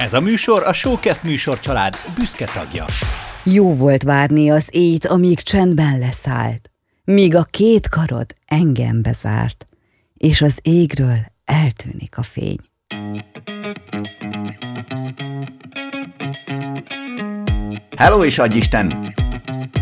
Ez a műsor a Showcast műsor család büszke tagja. Jó volt várni az éjt, amíg csendben leszállt, míg a két karod engem bezárt, és az égről eltűnik a fény. Hello és Isten!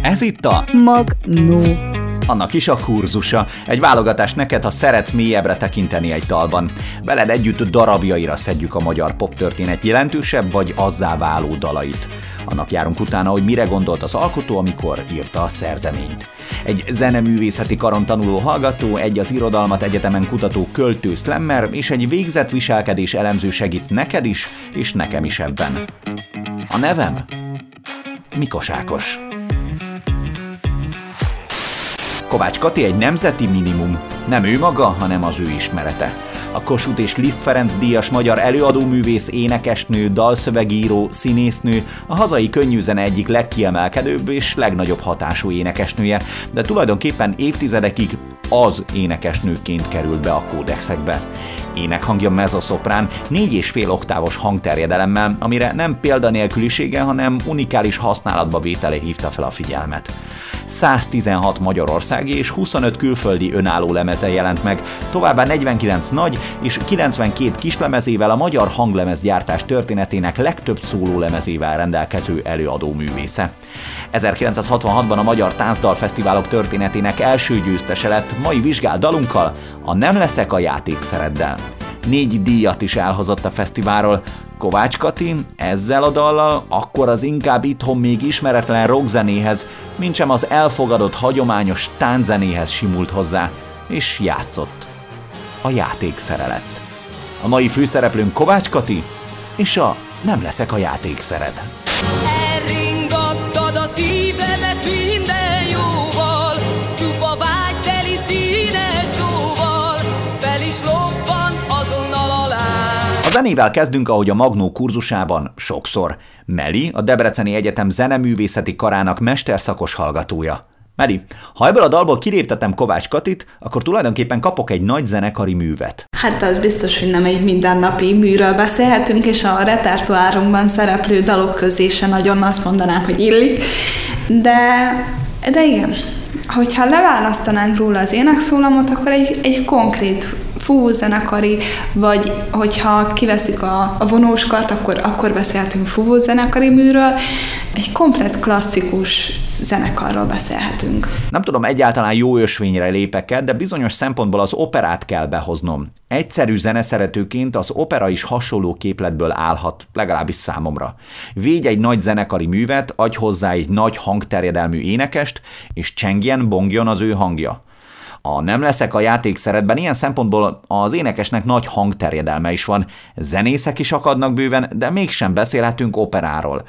Ez itt a Magnó. Annak is a kurzusa. Egy válogatás neked, ha szeretsz mélyebbre tekinteni egy dalban. Veled együtt darabjaira szedjük a magyar poptörténet jelentősebb vagy azzá váló dalait. Annak járunk utána, hogy mire gondolt az alkotó, amikor írta a szerzeményt. Egy zeneművészeti karon tanuló hallgató, egy az irodalmat egyetemen kutató költő slammer és egy végzett viselkedés elemző segít neked is, és nekem is ebben. A nevem? Mikos Ákos. Kovács Kati egy nemzeti minimum, nem ő maga, hanem az ő ismerete. A Kossuth és Liszt Ferenc díjas magyar előadóművész, énekesnő, dalszövegíró, színésznő, a hazai könnyűzene egyik legkiemelkedőbb és legnagyobb hatású énekesnője, de tulajdonképpen évtizedekig az énekesnőként került be a kódexekbe. Énekhangja mezoszoprán, négy és fél oktávos hangterjedelemmel, amire nem példanélkülisége, hanem unikális használatba vétele hívta fel a figyelmet. 116 magyarországi és 25 külföldi önálló lemeze jelent meg, továbbá 49 nagy és 92 kislemezével a magyar hanglemezgyártás történetének legtöbb szólólemezével rendelkező előadó művésze. 1966-ban a Magyar Táncdalfesztiválok történetének első győztese lett mai vizsgált dalunkkal, a Nem leszek a játékszereddel. Négy díjat is elhozott a fesztiválról, Kovács Kati ezzel a dallal akkor az inkább itthon még ismeretlen rockzenéhez, mintsem az elfogadott hagyományos tánczenéhez simult hozzá, és játszott. A játékszerelet. A mai főszereplőnk Kovács Kati, és a Nem leszek a játékszered. Elringattad a szívemet minden jóval, csupa vágyteli színes szóval, fel is lobban zenével kezdünk, ahogy a Magnó kurzusában sokszor. Meli, a Debreceni Egyetem zeneművészeti karának mesterszakos hallgatója. Meli, ha ebből a dalból kiléptetem Kovács Katit, akkor tulajdonképpen kapok egy nagy zenekari művet. Hát az biztos, hogy nem egy mindennapi műről beszélhetünk, és a repertoárunkban szereplő dalok közé se nagyon azt mondanám, hogy illik. De, de igen, hogyha leválasztanánk róla az énekszólamot, akkor egy, egy konkrét fúvózenekari, vagy hogyha kiveszik a, a vonóskat, akkor, akkor beszélhetünk fúvózenekari műről, egy komplet klasszikus zenekarról beszélhetünk. Nem tudom, egyáltalán jó ösvényre lépek de bizonyos szempontból az operát kell behoznom. Egyszerű zeneszeretőként az opera is hasonló képletből állhat, legalábbis számomra. Védj egy nagy zenekari művet, adj hozzá egy nagy hangterjedelmű énekest, és csengjen, bongjon az ő hangja. A Nem leszek a játékszeretben ilyen szempontból az énekesnek nagy hangterjedelme is van, zenészek is akadnak bőven, de mégsem beszélhetünk operáról.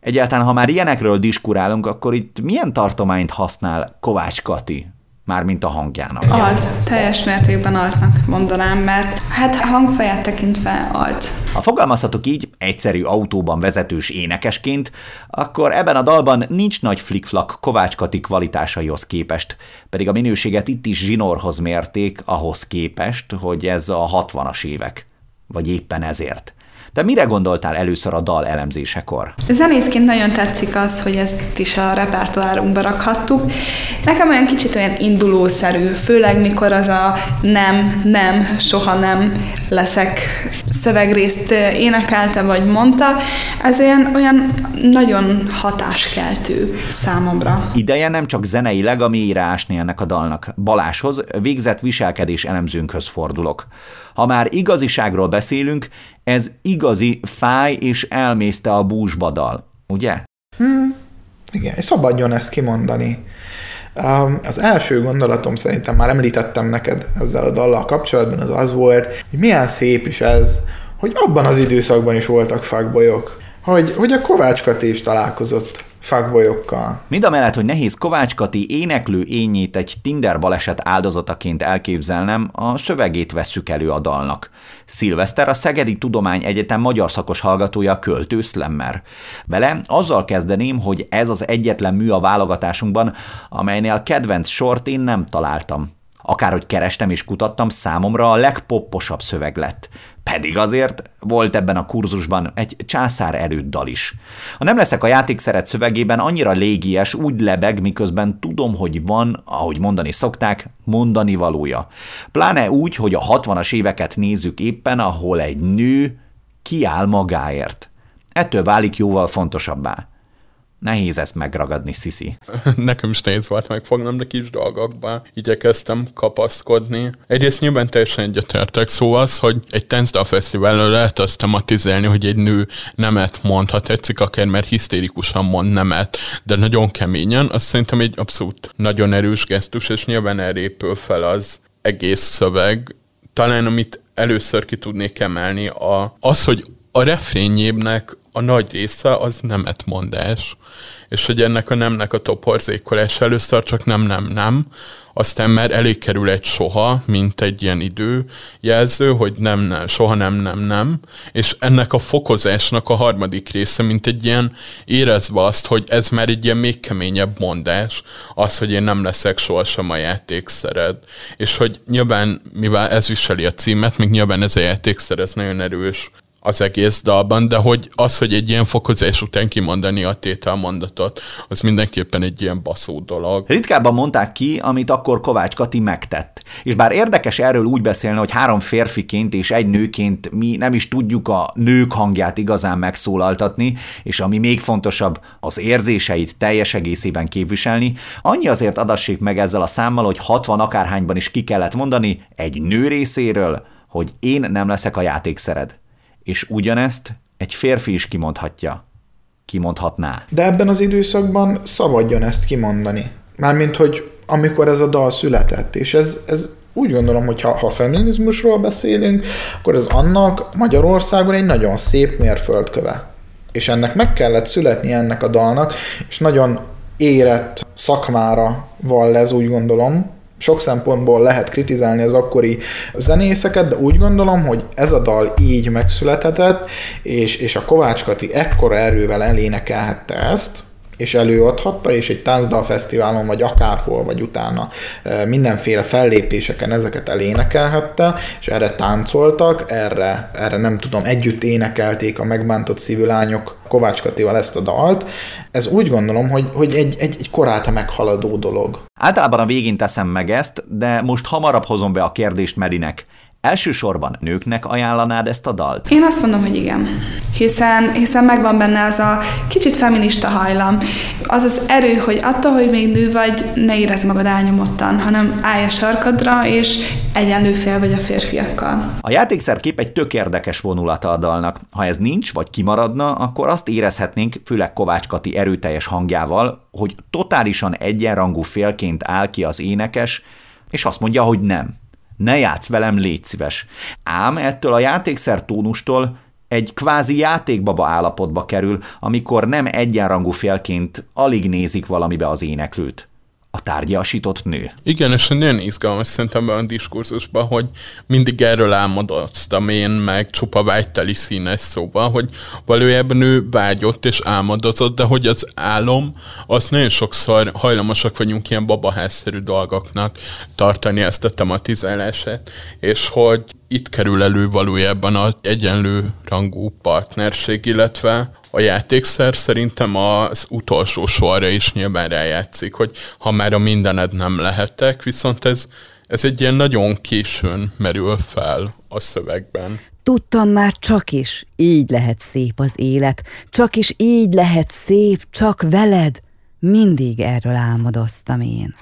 Egyáltalán, ha már ilyenekről diskurálunk, akkor itt milyen tartományt használ Kovács Kati? Mármint a hangjának. Alt, teljes mértékben altnak mondanám, mert hát hangfaját tekintve alt. Ha fogalmazhatok így, egyszerű autóban vezetős énekesként, akkor ebben a dalban nincs nagy flikflak Kovács Kati kvalitásaihoz képest, pedig a minőséget itt is zsinórhoz mérték ahhoz képest, hogy ez a 60-as évek. Vagy éppen ezért. Te mire gondoltál először a dal elemzésekor? Zenészként nagyon tetszik az, hogy ezt is a repertoárunkba rakhattuk. Nekem olyan kicsit olyan indulószerű, főleg mikor az a nem, nem, soha nem leszek szövegrészt énekelte vagy mondta, ez olyan, olyan nagyon hatáskeltő számomra. Ideje nem csak zeneileg a mélyre ásni ennek a dalnak. Baláshoz, végzett viselkedés elemzőnkhöz fordulok. Ha már igaziságról beszélünk, ez igazi fáj és elmészte a búzsba dal, ugye? Hmm, igen, és szabadjon ezt kimondani. Um, az első gondolatom szerintem már említettem neked ezzel a dallal kapcsolatban, az az volt, hogy milyen szép is ez, hogy abban az időszakban is voltak fagbolyok, hogy, hogy a Kovács Kati is találkozott fuckboyokkal. Mind a mellett, hogy nehéz Kovács Kati éneklő ényét egy Tinder baleset áldozataként elképzelnem, a szövegét vesszük elő a dalnak. Szilveszter a Szegedi Tudomány Egyetem magyar szakos hallgatója költő Slemmer. Vele azzal kezdeném, hogy ez az egyetlen mű a válogatásunkban, amelynél kedvenc sort én nem találtam. Akárhogy kerestem és kutattam, számomra a legpopposabb szöveg lett. Pedig azért volt ebben a kurzusban egy császár erőd dal is. A Nem leszek a játékszeret szövegében annyira légies, úgy lebeg, miközben tudom, hogy van, ahogy mondani szokták, mondani valója. Pláne úgy, hogy a 60-as éveket nézzük éppen, ahol egy nő kiáll magáért. Ettől válik jóval fontosabbá. Nehéz ezt megragadni, Sisi. Nekem is nehéz volt megfognom, de kis dolgokba igyekeztem kapaszkodni. Egyrészt nyilván teljesen egyetértek, szó az, hogy egy Tensdal Fesztiválon lehet azt tematizálni, hogy egy nő nemet mond, ha tetszik, akár mert hisztérikusan mond nemet, de nagyon keményen, azt szerintem egy abszolút nagyon erős gesztus, és nyilván elrépül fel az egész szöveg. Talán amit először ki tudnék emelni, a, az, hogy a refrényébnek a nagy része az nemet mondás, és hogy ennek a nemnek a toporzékolás először csak nem, nem, nem, aztán már elég kerül egy soha, mint egy ilyen időjelző, hogy nem, nem, soha nem, nem, nem, és ennek a fokozásnak a harmadik része, mint egy ilyen érezve azt, hogy ez már egy ilyen még keményebb mondás, az, hogy én nem leszek sohasem a játékszered. És hogy nyilván, mivel ez viseli a címet, még nyilván ez a játékszer, ez nagyon erős az egész dalban, de hogy az, hogy egy ilyen fokozás után kimondani a tételmondatot, az mindenképpen egy ilyen baszó dolog. Ritkábban mondták ki, amit akkor Kovács Kati megtett. És bár érdekes erről úgy beszélni, hogy három férfiként és egy nőként mi nem is tudjuk a nők hangját igazán megszólaltatni, és ami még fontosabb, az érzéseit teljes egészében képviselni, annyi azért adassék meg ezzel a számmal, hogy 60 akárhányban is ki kellett mondani egy nő részéről, hogy én nem leszek a játékszered és ugyanezt egy férfi is kimondhatja. Kimondhatná. De ebben az időszakban szabadjon ezt kimondani. Mármint, hogy amikor ez a dal született, és ez, ez úgy gondolom, hogy ha, ha feminizmusról beszélünk, akkor ez annak Magyarországon egy nagyon szép mérföldköve. És ennek meg kellett születni ennek a dalnak, és nagyon érett szakmára vall ez, úgy gondolom, sok szempontból lehet kritizálni az akkori zenészeket, de úgy gondolom, hogy ez a dal így megszülethetett, és, és a Kovács Kati ekkora erővel elénekelhette ezt, és előadhatta, és egy táncdal fesztiválon, vagy akárhol, vagy utána mindenféle fellépéseken ezeket elénekelhette, és erre táncoltak, erre, erre nem tudom, együtt énekelték a megbántott szívű lányok Kovács Katival ezt a dalt. Ez úgy gondolom, hogy, hogy egy, egy, egy korálta meghaladó dolog. Általában a végén teszem meg ezt, de most hamarabb hozom be a kérdést Medinek. Elsősorban nőknek ajánlanád ezt a dalt? Én azt mondom, hogy igen. Hiszen, hiszen megvan benne az a kicsit feminista hajlam. Az az erő, hogy attól, hogy még nő vagy, ne érezd magad elnyomottan, hanem állj a sarkadra, és egyenlő fél vagy a férfiakkal. A játékszer kép egy tök érdekes vonulata a dalnak. Ha ez nincs, vagy kimaradna, akkor azt érezhetnénk, főleg Kovács Kati erőteljes hangjával, hogy totálisan egyenrangú félként áll ki az énekes, és azt mondja, hogy nem ne játsz velem, légy szíves. Ám ettől a játékszer tónustól egy kvázi játékbaba állapotba kerül, amikor nem egyenrangú félként alig nézik valamibe az éneklőt a tárgyasított nő. Igen, és nagyon izgalmas szerintem a diskurzusban, hogy mindig erről álmodoztam én, meg csupa vágyteli színes szóval, hogy valójában ő vágyott és álmodozott, de hogy az álom, az nagyon sokszor hajlamosak vagyunk ilyen babaházszerű dolgoknak tartani ezt a tematizálását, és hogy itt kerül elő valójában az egyenlő rangú partnerség, illetve a játékszer szerintem az utolsó sorra is nyilván rájátszik, hogy ha már a mindened nem lehetek, viszont ez, ez egy ilyen nagyon későn merül fel a szövegben. Tudtam már csak is, így lehet szép az élet, csak is így lehet szép, csak veled. Mindig erről álmodoztam én.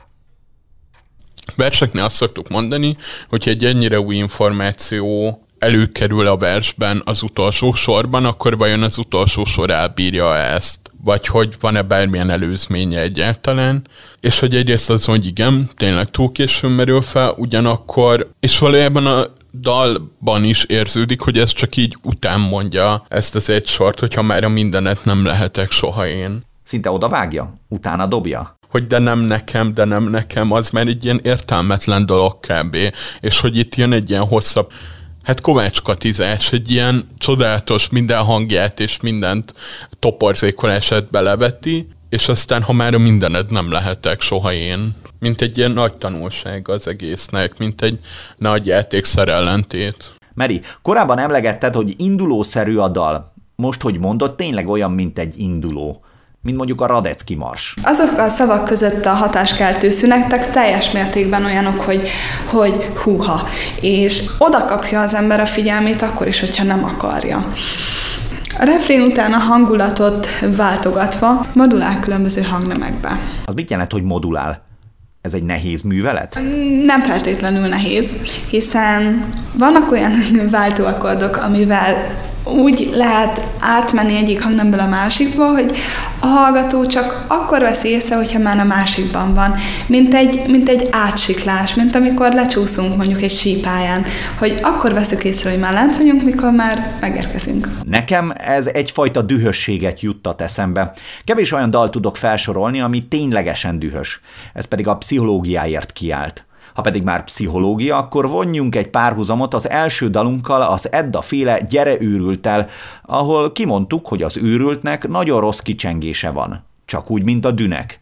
Verseknél azt szoktuk mondani, hogy egy ennyire új információ előkerül a versben az utolsó sorban, akkor vajon az utolsó sor elbírja ezt? Vagy hogy van-e bármilyen előzménye egyáltalán? És hogy egyrészt az, hogy igen, tényleg túl későn merül fel, ugyanakkor, és valójában a dalban is érződik, hogy ez csak így után mondja ezt az egy sort, hogyha már a mindenet nem lehetek soha én. Szinte oda vágja, utána dobja hogy de nem nekem, de nem nekem, az már egy ilyen értelmetlen dolog kb. És hogy itt jön egy ilyen hosszabb hát Kovács Katizás, egy ilyen csodálatos minden hangját és mindent toporzékolását beleveti, és aztán, ha már a mindened nem lehetek soha én, mint egy ilyen nagy tanulság az egésznek, mint egy nagy játékszer ellentét. Meri, korábban emlegetted, hogy indulószerű a dal. Most, hogy mondod, tényleg olyan, mint egy induló mint mondjuk a Radecki Mars. Azok a szavak között a hatáskeltő szünektek teljes mértékben olyanok, hogy, hogy húha, és oda kapja az ember a figyelmét akkor is, hogyha nem akarja. A refrén után a hangulatot váltogatva modulál különböző hangnemekbe. Az mit jelent, hogy modulál? Ez egy nehéz művelet? Nem feltétlenül nehéz, hiszen vannak olyan váltóakordok, amivel úgy lehet átmenni egyik hangnemből a másikba, hogy a hallgató csak akkor vesz észre, hogyha már a másikban van. Mint egy, mint egy átsiklás, mint amikor lecsúszunk mondjuk egy sípáján, hogy akkor veszük észre, hogy már lent vagyunk, mikor már megérkezünk. Nekem ez egyfajta dühösséget juttat eszembe. Kevés olyan dal tudok felsorolni, ami ténylegesen dühös. Ez pedig a pszichológiáért kiállt. Ha pedig már pszichológia, akkor vonjunk egy párhuzamot az első dalunkkal, az Edda féle Gyere őrültel, ahol kimondtuk, hogy az őrültnek nagyon rossz kicsengése van. Csak úgy, mint a dünek.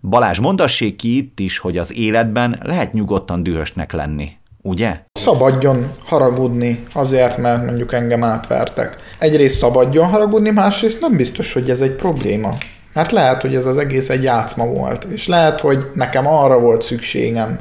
Balázs, mondassék ki itt is, hogy az életben lehet nyugodtan dühösnek lenni. Ugye? Szabadjon haragudni azért, mert mondjuk engem átvertek. Egyrészt szabadjon haragudni, másrészt nem biztos, hogy ez egy probléma. Mert lehet, hogy ez az egész egy játszma volt, és lehet, hogy nekem arra volt szükségem,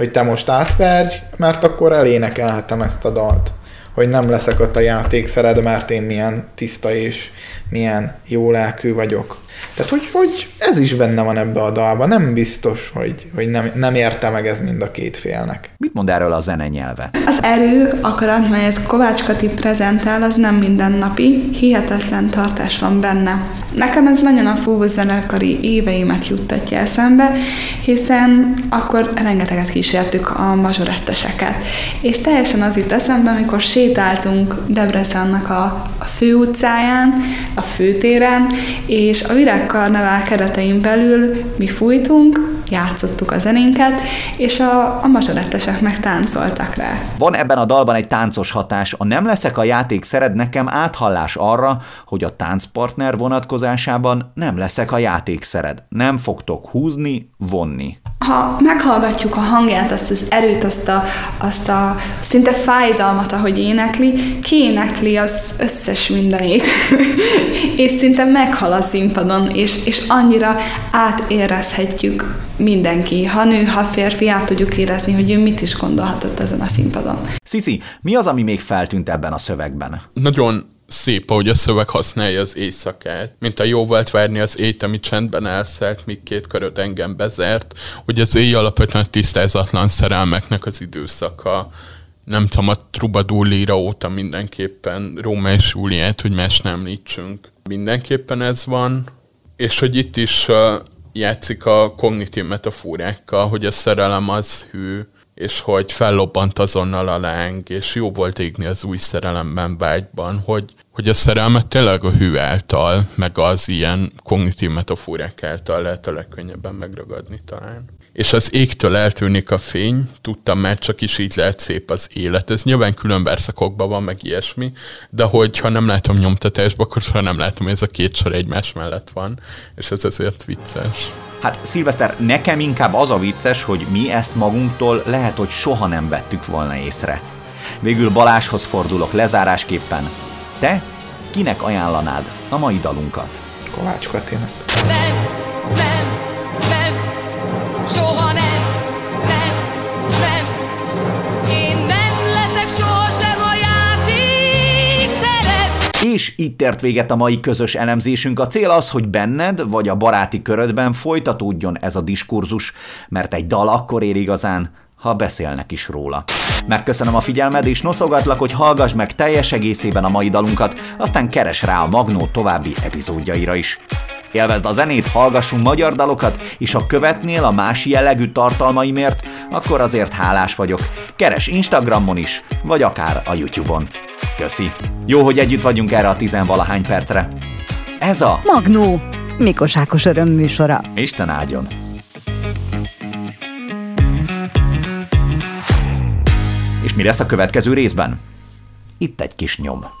hogy te most átverj, mert akkor elénekelhetem ezt a dalt. Hogy nem leszek ott a játékszered, mert én milyen tiszta és milyen jó lelkű vagyok. Tehát, hogy, hogy ez is benne van ebbe a dalba. Nem biztos, hogy, hogy nem, nem érte meg ez mind a két félnek. Mit mond erről a zene nyelve? Az erő, akarat, melyet Kovács Kati prezentál, az nem mindennapi, hihetetlen tartás van benne. Nekem ez nagyon a fúvózenekari éveimet juttatja eszembe, hiszen akkor rengeteget kísértük a mazsoretteseket. És teljesen az itt eszembe, amikor sétáltunk Debrecennek a, a főutcáján, a főtéren, és a virágkarnevál keretein belül mi fújtunk, játszottuk a zenénket, és a, a mazsorettesek meg táncoltak rá. Van ebben a dalban egy táncos hatás. A nem leszek a játék szered nekem áthallás arra, hogy a táncpartner vonatkozásában nem leszek a játék szered. Nem fogtok húzni, vonni. Ha meghallgatjuk a hangját, azt az erőt, azt a, azt a szinte fájdalmat, ahogy énekli, kiénekli az összes mindenét, és szinte meghal a színpadon, és, és annyira átérezhetjük mindenki, ha nő, ha férfi, át tudjuk érezni, hogy ő mit is gondolhatott ezen a színpadon. Sziszi, mi az, ami még feltűnt ebben a szövegben? Nagyon szép, ahogy a szöveg használja az éjszakát, mint a jó volt várni az ét, ami csendben elszállt, míg két köröt engem bezert, hogy az éj alapvetően tisztázatlan szerelmeknek az időszaka, nem tudom, a Trubadúr líra óta mindenképpen Róma és Júliát, hogy más nem említsünk. Mindenképpen ez van, és hogy itt is uh, játszik a kognitív metaforákkal, hogy a szerelem az hű, és hogy fellobbant azonnal a láng, és jó volt égni az új szerelemben, vágyban, hogy, hogy a szerelmet tényleg a hű által, meg az ilyen kognitív metaforák által lehet a legkönnyebben megragadni talán. És az égtől eltűnik a fény, tudtam már csak is így lehet szép az élet. Ez nyilván külön verszakokban van, meg ilyesmi, de hogyha nem látom nyomtatásba, akkor soha nem látom, hogy ez a két sor egymás mellett van, és ez ezért vicces. Hát Szilveszter, nekem inkább az a vicces, hogy mi ezt magunktól lehet, hogy soha nem vettük volna észre. Végül Baláshoz fordulok lezárásképpen. Te kinek ajánlanád a mai dalunkat? Kovács Katinak. Nem, nem, És itt ért véget a mai közös elemzésünk. A cél az, hogy benned vagy a baráti körödben folytatódjon ez a diskurzus, mert egy dal akkor ér igazán, ha beszélnek is róla. Megköszönöm a figyelmed, és noszogatlak, hogy hallgass meg teljes egészében a mai dalunkat, aztán keres rá a Magnó további epizódjaira is. Élvezd a zenét, hallgassunk magyar dalokat, és ha követnél a más jellegű tartalmaimért, akkor azért hálás vagyok. Keres Instagramon is, vagy akár a YouTube-on. Köszi. Jó, hogy együtt vagyunk erre a tizenvalahány percre. Ez a Magnó, Mikos Ákos örömműsora. Isten áldjon. És mi lesz a következő részben? Itt egy kis nyom.